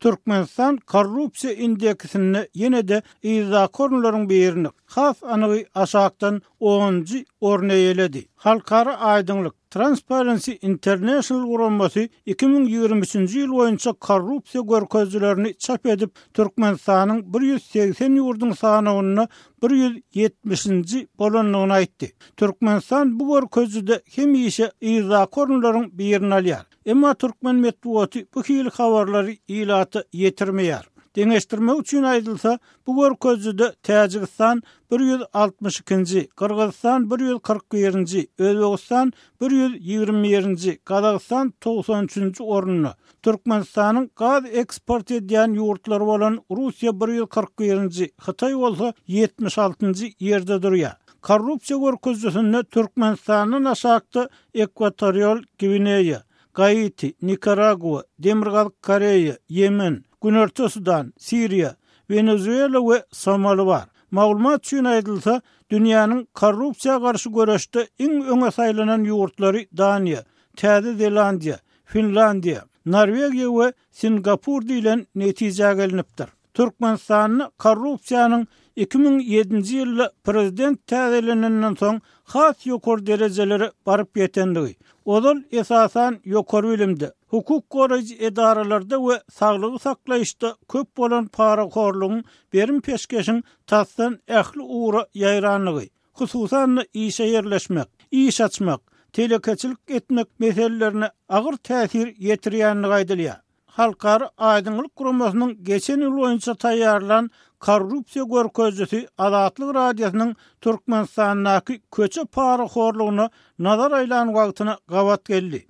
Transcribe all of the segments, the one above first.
Türkmenistan korrupsiýa indeksinde ýene-de yzdaky orunlaryň birini, has anygy aşakdan onunjy orny eýeledi. Halkara aýdyňlyk, Transparency International guramasy iki müň ýigrimi üçünji ýyl boýunça korrupsiýa görkezijilerini çap edip, Türkmenistanyň bir ýüz segsen ýurduň sanawynda bir ýüz ýetmişinji bolandygyny aýtdy. Türkmenistan bu görkezijide hemişe yzdaky orunlaryň birini alýar. Emma türkmen metbugaty bu hili habarlary ilata ýetirmeýär. Deňeşdirmek üçin aýdylsa, bu görkezijide Täjigistan bir ýüz altmyş ikinji, Gyrgyzystan bir ýüz kyrk birinji, Özbegistan bir ýüz ýigrimi birinji, Gazagystan togsan üçünji orunda, Türkmenistanyň gaz eksport edýän ýurtlary bolan Russiýa bir ýüz kyrk birinji, Hytaý bolsa ýetmiş altynjy ýerde durýar. Korrupsiýa görkezijisinde Türkmenistandan aşakda Ekwatorial Gwineýa, Gaiti, Nikaragua, Demirgazyk Koreýa, Ýemen, Günorta Sudan, Siriýa, Wenezuela we Somali bar. Maglumat üçin aýdylsa, dünýäniň korrupsiýa garşy göreşde iň öňe saýlanan ýurtlary Daniýa, Täze Zelandiýa, Finlandiýa, Norwegiýa we Singapur diýlen netijä gelinipdir. Türkmenistanda korrupsiýanyň iki müň ýedinji ýylda prezident täzelenenden soň has ýokary derejelere baryp ýetendigi, ozal esasan ýokary bilimde, hukuk goraýjy edaralarda we saglygy saklaýyşda köp bolan parahorlugyň, berim-peşgeşiň tasdan ähli ugra ýaýrandygy, hususan-da işe ýerleşmek, iş açmak, telekeçilik etmek meselelerine agyr täsir ýetirýändigi aýdylýar. Halkara aýdyňlyk guramasynyň geçen ýyl boýunça taýýarlan Korrupsiýa görkezijisi Azatlyk Radiosynyň Türkmenistandaky köçe parahorlugyna nazar aýlan wagtyna gabat geldi.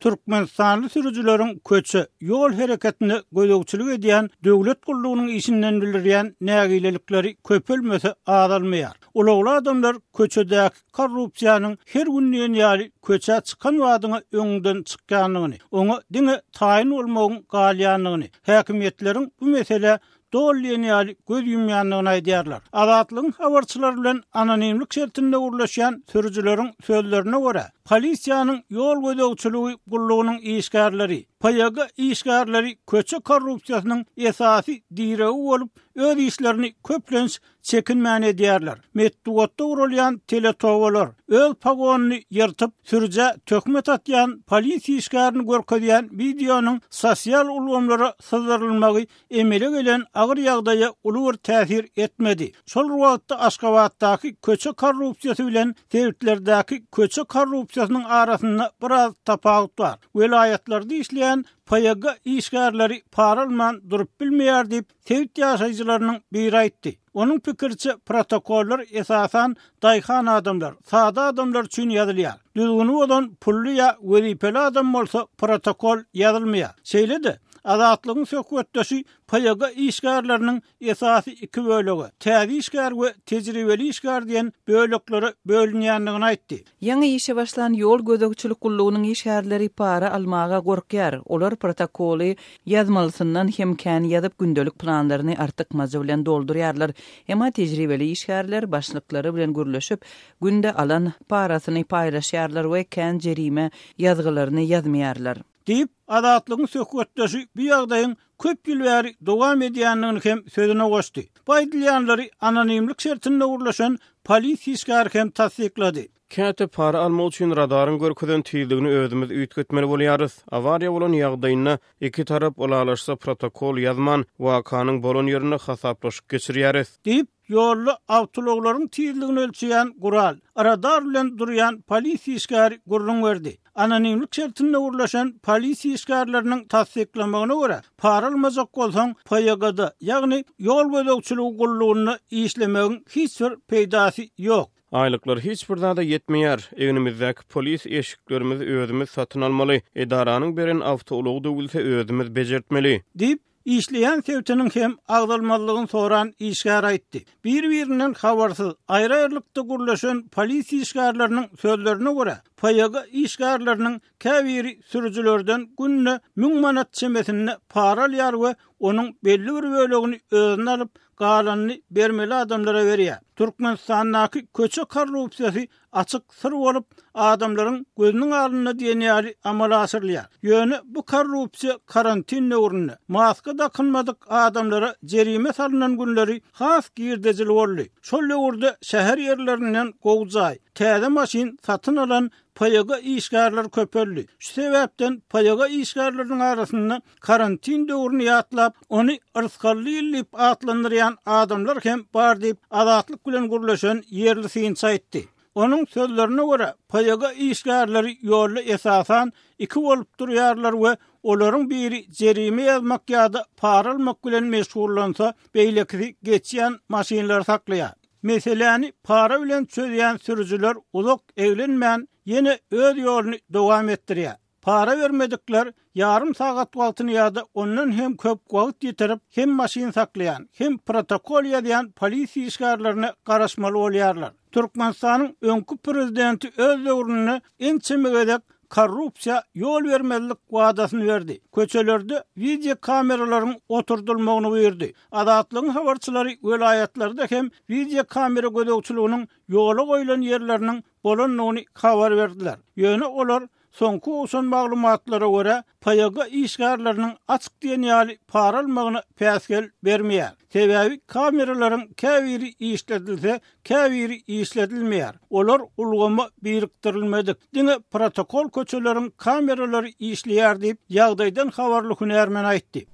Türkmenistanly sürüjileriň köçe, ýol hereketine gözegçilik edýän döwlet gullugynyň işinden bildirýän nägilelikleri köpelmese azalmaýar. Ulagly adamlar köçedäki korrupsiýanyň her gün diýen ýaly köçä çykan badyňa öňüňden çykýandygyny, oňa diňe taýyn bolmagyň galýandygyny, häkimiýetleriň bu meselä doly diýen ýaly göz ýumýandygyny aýdýarlar. Azatlygyň habarçylary bilen anonimlik şertinde gürleşýän sürüjileriň sözlerine görä, polisiýanyň ýol gözegçiligi gullugynyň işgärleri, PÝGG işgärleri köçe korrupsiýasynyň esasy diregi bolup, öz işlerini köplenç çekinmän edýärler. Metbugatda guralýan teletobalar öz pogonyny ýyrtyp, sürüjä töhmet atýan polis işgärini görkezýän wideonyň sosial ulgamlara syzdyrylmagy emele gelen agyr ýagdaýa uly bir täsir etmedi. Şol bir wagtda Aşgabatdaky köçe korrupsiýasy bilen sebitlerdäki köçe korrupsiýasynyň arasynda biraz tapawut bar. Welaýatlarda işleýän PYG işgärleri para alman durup bilmeýär diýip, Sebit ýaşaýjylarynyň biri aýtdy. Onuň pikiriçe, protokollar esasan daýhan adamlar, sada adamlar üçin ýazylýar. Düzgüni bozan pully ýa wezipeli adam bolsa protokol ýazylmaýar. Şeýle-de, Azatlygyň söhbetdeşi PYG işgärleriniň esasy iki bölege, täze işgär we tejribeli işgär diýen böleklere bölünýändigini aýtdy. Ýaňy işe başlan ýol gözegçilik gullugynyň işgärleri para almaga gorkýar, olar protokoly ýazmalysyndan hem kän ýazyp, gündelik planlaryny artykmajy bilen doldurýarlar. Emma tejribeli işgärler başlyklary bilen gürleşip, günde alan parasyny paýlaşýarlar we kän jerime ýazgylaryny ýazmaýarlar. Diýip, Azatlygyň söhbetdeşi bu ýagdaýyň köp ýyl bäri dowam edýändigini hem sözüne goşdy. Bu aýdylýanlary anonimlik şertinde gürleşen polis işgäri hem tassyklady. Käte para almak üçin radaryň görkezen tizligini özümiz üýtgetmeli bolýarys. Awariýa bolan ýagdaýynda iki tarap ylalaşsa protokol ýazman, wakanyň bolan ýerinde hasaplaşyk geçirýäris. Diýip, Ýolda awtoulaglaryň tizligini ölçeýän gural, radar bilen durýan polisiýa işgäri gürrüň berdi. Anonimlik şertinde gürleşen polisiýa işgärleriniň tassyklamagyna görä, para almajak bolsaň, PYGA-da, ýagny Ýol gözegçiligi gullugynda işlemegiň hiç bir peýdasy ýok. Aýlyklar hiç bir zada ýetmeýär. Egnimizdäki polis eşiklerimizi özümiz satyn almaly, edaranyň beren awtoulagy döwülse özümiz bejertmeli. Diýip, işleýän sebitiniň hem agzalmalydygyny soran işgär aýtdy. Bir-birinden habarsyz, aýry-aýrylykda gürleşen polisiýa işgärleriniň sözlerine görä, PYG işgärleriniň käbiri sürüjilerden günde müň manat çemesinde para alýar we onuň belli bir bölegini özüne alyp, galanyny bermeli adamlara berýär. Türkmenistandaky köçe korrupsiýasy açyk syr bolup, adamlaryň gözüniň alnynda diýen ýaly amala aşyrylýar. Ýöne bu korrupsiýa karantin döwründe, maska dakynmadyk adamlara jerime salnan günleri has girdejili boldy. Şol döwürde şäher ýerlerinden gowy jaý, täze maşyn satyn alan PYG işgärler köpeldi. Şu sebäpden PYG işgärleriniň arasynda Karantin döwrüni ýatlap, ony yrsgally ýyl diýip atlandyrýan adamlar hem bar diýip, Azatlyk bilen gürleşen ýerli synçy aýtdy. Onuň sözlerine görä, PYG işgärleri ýolda esasan iki bolup durýarlar we olaryň biri jerime ýazmak ýa-da para almak bilen meşgullansa, beýlekisi geçýän maşynlary saklaýar. Meseläni para bilen çözýän sürüjiler uzak eglenmän, ýene öz ýoluny dowam etdirýär. Para bermedikler ýarym sagat wagtyny ýa-da ondan hem köp wagt ýitirip, hem maşyn saklaýan, hem protokol ýazýan polisiýa işgärlerine garaşmaly bolýarlar. Türkmenistanyň öňki prezidenti öz döwründe ençeme gezek korrupsiýa ýol bermezlik wadasyny berdi, köçelerde wideo kameralaryň oturdylmagyny buýurdy. Azatlygyň habarçylary welaýatlarda hem wideo kamera gözegçiliginiň ýola goýlan ýerleriniň bolandygyny habar berdiler. Ýöne olar Soňky owşan maglumatlara görä, PYG işgärleriniň açyk diýen ýaly para almagyna päsgel bermeýär. Sebäbi kameralaryň käbiri işledilse, käbiri işledilmeýär. Olar ulgama birikdirilmedik. Diňe protokol köçeleriň kameralary işleýär diýip, ýagdaýdan habarly hünärmen aýtdy.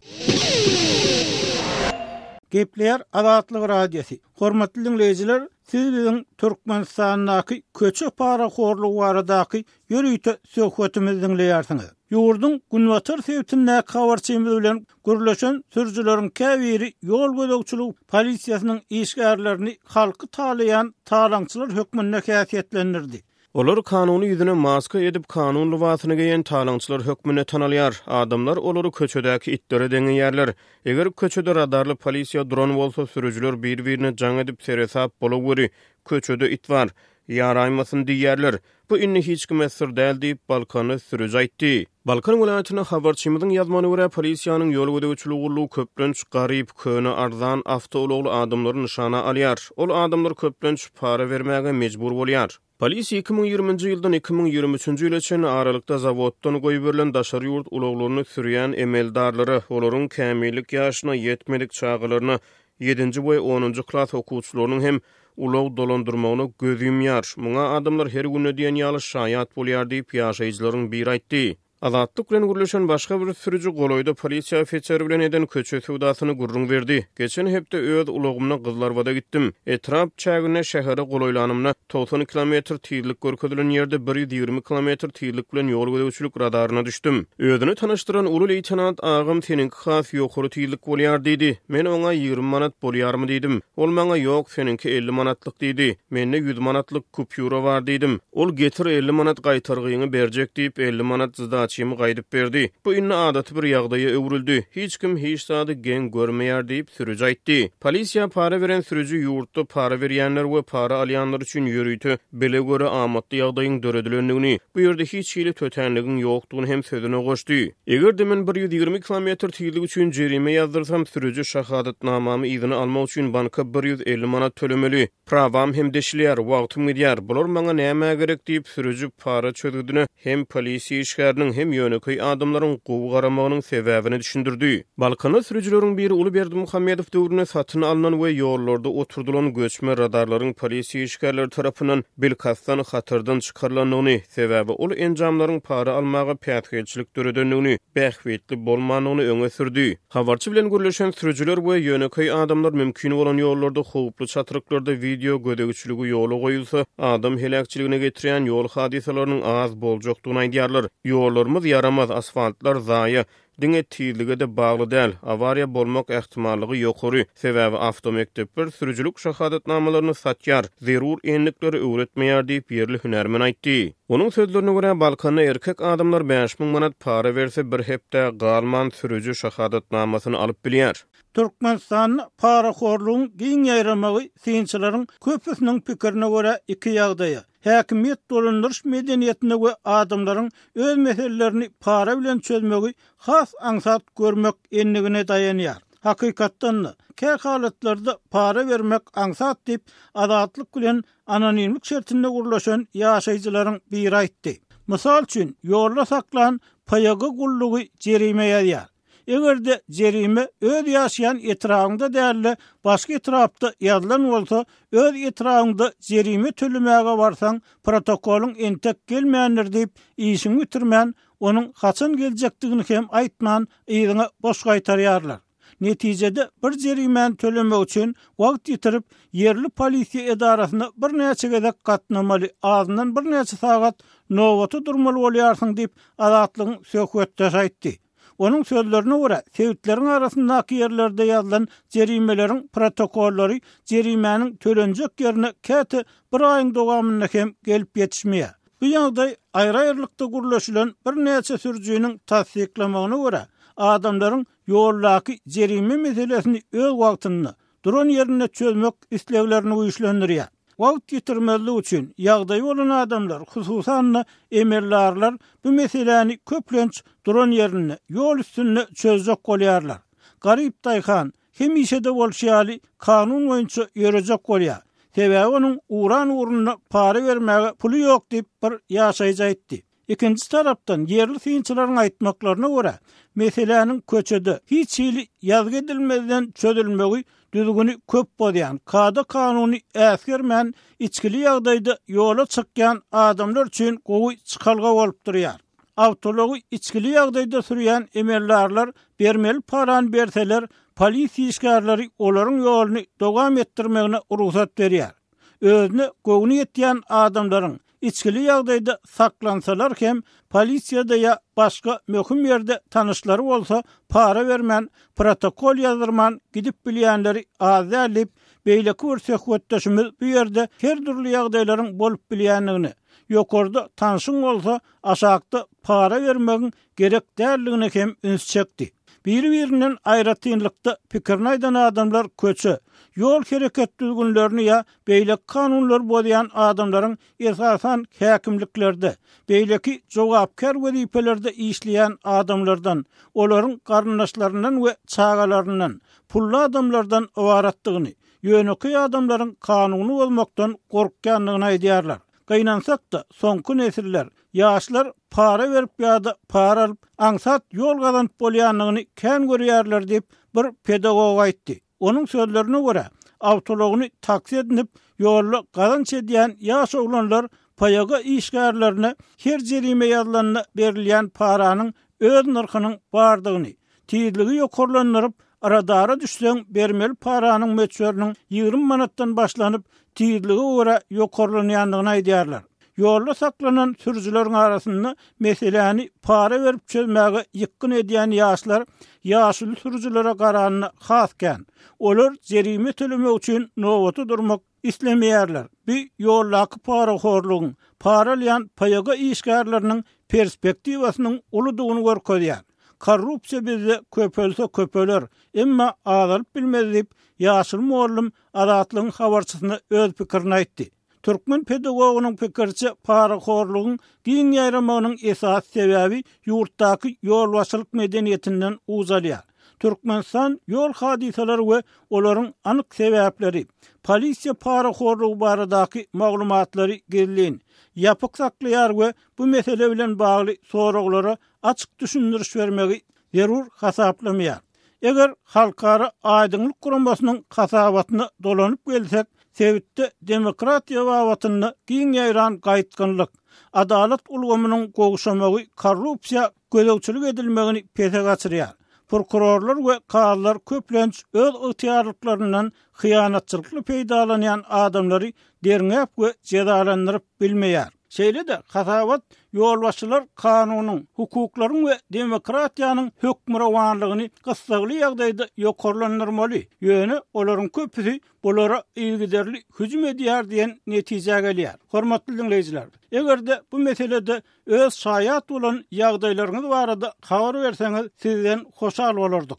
Gepleýär Azatlyk Radiosy. Hormatly diňleýjiler, siz biziň Türkmenistandaky köçe parahorlugy baradaky Ýörite söhbetimizi diňleýärsiňiz. Ýurduň günbatar sebitindäki habarçymyz bilen gürleşen sürüjileriň käbiri ýol gözegçiligi polisiýasynyň işgärlerini halky talaýan talaňçylar hökmünde häsiýetlendirdi. Olar kanuny ýüzüne maska edip, kanun lybasyny geýen talaňçylar hökmünde tanalýar. Adamlar olary köçedäki itlere deňeýärler. Eger köçede radarly polisiýa duran bolsa, sürüjiler bir-birine jaň edip seresap bolaweri, köçede it bar. Ýaraýmasyn diýýärler. Bu indi hiç kime syr däl, diýip, balkanly sürüji aýtdy. Balkan welaýatynda habarçymyzyň ýazmagyna görä, polisiýanyň ýol gözegçiligi gullugy köplenç garyp, köne, arzan, awtoulagly adamlary nyşana alýar. Ol adamlar köplenç para bermäge mejbur bolýar. Polisiýa iki müň ýirminji ýyldan iki müň ýigrimi üçünji ýyla çenli aralykda zawoddan goýberilen daşary ýurt ulaglaryny sürýän emeldarlara, olaryň kämillik ýaşyna ýetmedik çagalaryna Ýedinji we onunjy klas okuwçylarynyň hem ulag dolandyrmagyna göz ýumýar. Muňa adamlar her günde diýen ýaly şaýat bolýar diýip, ýaşaýjylaryň biri aýtdy. Azatlyk bilen gürleşen başga bir sürüji golaýda polisiýa ofiser bilen eden köçe söwdasyny gürrüň berdi. Geçen hepde öz ulagymda Gyzlarbada gitdim. Etrap çäginde şähere golaýlanymda, Togsan iki kilometr tizlik görkezilen ýerde bir ýüz ýigrimi kilometr tizlik bilen ýol gözegçilik radaryna düşdüm. Özüni tanyşdyran uly leýtenant agam seniňki has ýokary tizlik bolýar diýdi. Men oňa ýigrimi manat bolýarmy diýdim. Ol maňa ýok seniňki elli manatlyk diýdi. Mende ýüz manatlyk kupýura bar diýdim. Ol getir elli manat gaýtargyňy berjek diýip elli manat zdaçymy gaýdyp berdi. Bu indi adaty bir ýagdaýa öwrüldi. Hiç kim hiç zady geň görmeýär diýip sürüji aýtdy. Polisiýa para beren sürüji ýurtda para berýänler we para alýanlar üçin ýörite bile görä amatly ýagdaýyň döredilendigini, bu ýerde hiç hili tötänligiň ýokdugyny hem sözüne goşdy. Eger-de men bir ýüz ýigrimi kilometr tizlik üçin jerime ýazdyrsam, sürüji şahadatnamamy yzyna almak üçin banka bir ýüz elli manat tölemeli. Prawam hem deşilýär, wagtym gidýär, bular maňa nämä gerek diýip, sürüji para çözgüdine hem polisiýa işgäriniň, hem ýönekeý adamlaryň gowy garamagynyň sebäbini düşündirdi. Balkanda sürüjileriň biri uly Berdimuhamedow döwründe satyn alnan we ýollarda oturdylan göçme radarlaryň polisiýa işgärleri tarapyndan bilkastdan hatardan çykarylandygyny, sebäbi ol enjamlaryň para almaga päsgelçilik döredendigini, bähbitli bolmandygyny öňe sürdi. Habarçy bilen gürleşen sürüjiler we ýönekeý adamlar mümkin bolan ýollarda, howply çatryklarda wideo gözegçiligi ýola goýulsa, adam heläkçiligine getirýän ýol hadysalarynyň az boljakdygyny aýdýarlar. Ýollarymyz ýaramaz, asfaltlar zaýa. Diňe tizlige-de bagly däl, awariýa bolmak ähtimallygy ýokary. Sebäbi awtomekdepler sürüjilik şahadatnamalaryny satýar, zerur endikleri öwretmeýär diýip, ýerli hünärmen aýtdy. Onuň sözlerine görä, Balkanda erkek adamlar bäş müň manat para berse, bir hepdä galman sürüji şahadatnamasyny alyp bilýär. Türkmenistanda parahorlugyň giň ýaýramagy synçylaryň köpüsiniň pikirine görä iki ýagdaýa, häkimiýet dolandyryş medeniýetine we adamlaryň öz meselelerini para bilen çözmegi has aňsat görmek endigine daýanýar. Hakykatdan-da, kä halatlarda para bermek aňsat diýip, Azatlyk bilen anonimlik şertinde gürleşen ýaşaýjylaryň biri aýtdy. Mysal üçin, ýolda saklan PYG gullugy jerime ýazýar. Eger-de jerime öz ýaşaýan etrabyňda däl-de, başga etrapda ýazylan bolsa, öz etrabyňda jerime tölemäge barsaň, protokolyň entek gelmändir diýip, işiňi bitirmän, onuň haçan geljekdigini hem aýtman, yzyňa boş gaýtarýarlar. Netijede, bir jerimäni tölemek üçin wagt ýitirip, ýerli polisiýa edarasyna birnäçe gezek gatnamaly, azyndan birnäçe sagat nobata durmaly bolýarsyň diýip, Azatlygyň söhbetdeşi aýtdy. Onuň sözlerine görä, sebitleriň arasyndaky ýerlerde ýazylan jerimeleriň protokollary jerimäniň tölenjek ýerine käte bir aýyň dowamynda hem gelip ýetişmeýär. Bu ýagdaý, aýry-aýrylykda gürleşilen birnäçe sürüjiniň tassyklamagyna görä, adamlaryň ýoldaky jerime meselesini öz wagtynda, duran ýerinde çözmek isleglerini güýçlendirýär. Wagt ýitirmezlik üçin, ýagdaýy bolan adamlar, hususan-da, emeldarlar bu meseläni köplenç duran ýerinde, ýol üstünde çözjek bolýarlar. Garyp daýhan, hemişe-de bolşy ýaly, kanun boýunça ýörejek bolýar. Sebäbi onuň uran-uruna para bermäge puly ýok diýip, bir ýaşaýjy aýtdy. Ikinji tarapdan, ýerli synçylaryň aýtmaklaryna görä, meseläniň köçede hiç hili ýazgy edilmezden çözülmegi düzgüni köp bozýan, kada-kanuny äsgermän, içgili ýagdaýda ýola çykýan adamlar üçin gowy çykalga bolup durýar. Awtoulagy içgili ýagdaýda sürýän emeldarlar bermeli parany berseler, polisiýa işgärleri olaryň ýoluny dowam etdirmegine rugsat berýär. Özüne göwni ýetýän adamlaryň içgili ýagdaýda saklansalar hem, polisiýada ýa başga möhüm ýerde tanyşlary bolsa para bermän, protokol ýazdyrman gidip bilýänleri az däl diýip, beýleki bir söhbetdeşimiz bu ýerde her dürli ýagdaýlaryň bolup bilýändigini, ýokarda tanşyň bolsa, aşakda para bermegiň gerek däldigine hem üns çekdi. Biri-birinden aýratynlykda pikirini aýdan adamlar köçe, ýol hereket düzgünlerini ýa beýleki kanunlary bozýan adamlaryň esasan häkimliklerde, beýleki jogapkär wezipelerde işleýän adamlardan, olaryň garyndaşlaryndan we çagalaryndan, pully adamlardan ybaratdygyny, ýönekeý adamlaryň kanuny bozmakdan gorkýandygyny aýdýarlar. Gynansak-da, soňky nesiller, ýaşlar para berip ýa-da para alyp, aňsat ýol gazanyp bolýanyny kän görýärler diýip, bir pedagog aýtdy. Onuň sözlerine görä, awtoulagyny taksi edinip, ýolda gazanç edýän ýaş oglanlar PYG işgärlerine her jerime ýazylanda berilýän paranyň öz nyrhynyň bardygyny, Tizligi ýokarlandyryp, radara düşseň bermeli paranyň möçberiniň ýigrimi manatdan başlanyp, tizlige görä ýokarlanýandygyny aýdýarlar. Ýolda saklanan sürüjileriň arasynda meseläni para berip çözmäge ýykgyn edýän ýaşlar ýaşuly sürüjilere garanda has kän. Olar jerime tölemek üçin nobata durmak islemeýärler. Bu ýoldaky parahorlugyň, para alýan PYG işgärleriniň perspektiwasynyň uludygyny görkezýär. Korrupsiýa bizde köpelse köpeler, emma azalyp bilmez diýip, ýaşuly mugallym Azatlygyň habarçysyna öz pikirini aýtdy. Türkmen pedagogynyň pikiriçe, parahorlugyň giň ýaýramagynyň esasy sebäbi ýurtdaky ýolbaşçylyk medeniýetinden ujalýar. Türkmenistan ýol hadysalary we olaryň anyk sebäpleri, polisiýa parahorlugy baradaky maglumatlary gizlin, ýapyk saklaýar we bu mesele bilen bagly soraglara açyk düşündiriş bermegi zerur hasaplamaýar. Eger Halkara aýdyňlyk guramasynyň hasabatyna dolanyp gelsek, sebitde demokratiýa babatynda giň ýaýran gaýtgynlyk, adalat ulgamynyň gowşamagy korrupsiýa gözegçilik edilmegini pese gaçyrýar. Prokurorlar we kazylar köplenç öz ygtyýarlyklaryndan hyýanatçylykly peýdalanýan adamlary derňäp we jezalandyryp bilmeýär. Şeýle-de hasabat ýolbaşçylar kanunyň, hukuklaryň we demokratiýanyň hökmürowanlygyny gyssagly ýagdaýda ýokarlandyrmaly, ýöne olaryň köpüsi bulara yzygiderli hüjüm edýär diýen netijä gelýär. Hormatly diňleýjiler, eger-de bu meselede Öz şaýat bolan ýagdaýlaryňyz barada habar berseňiz sizden hoşal bolardyk.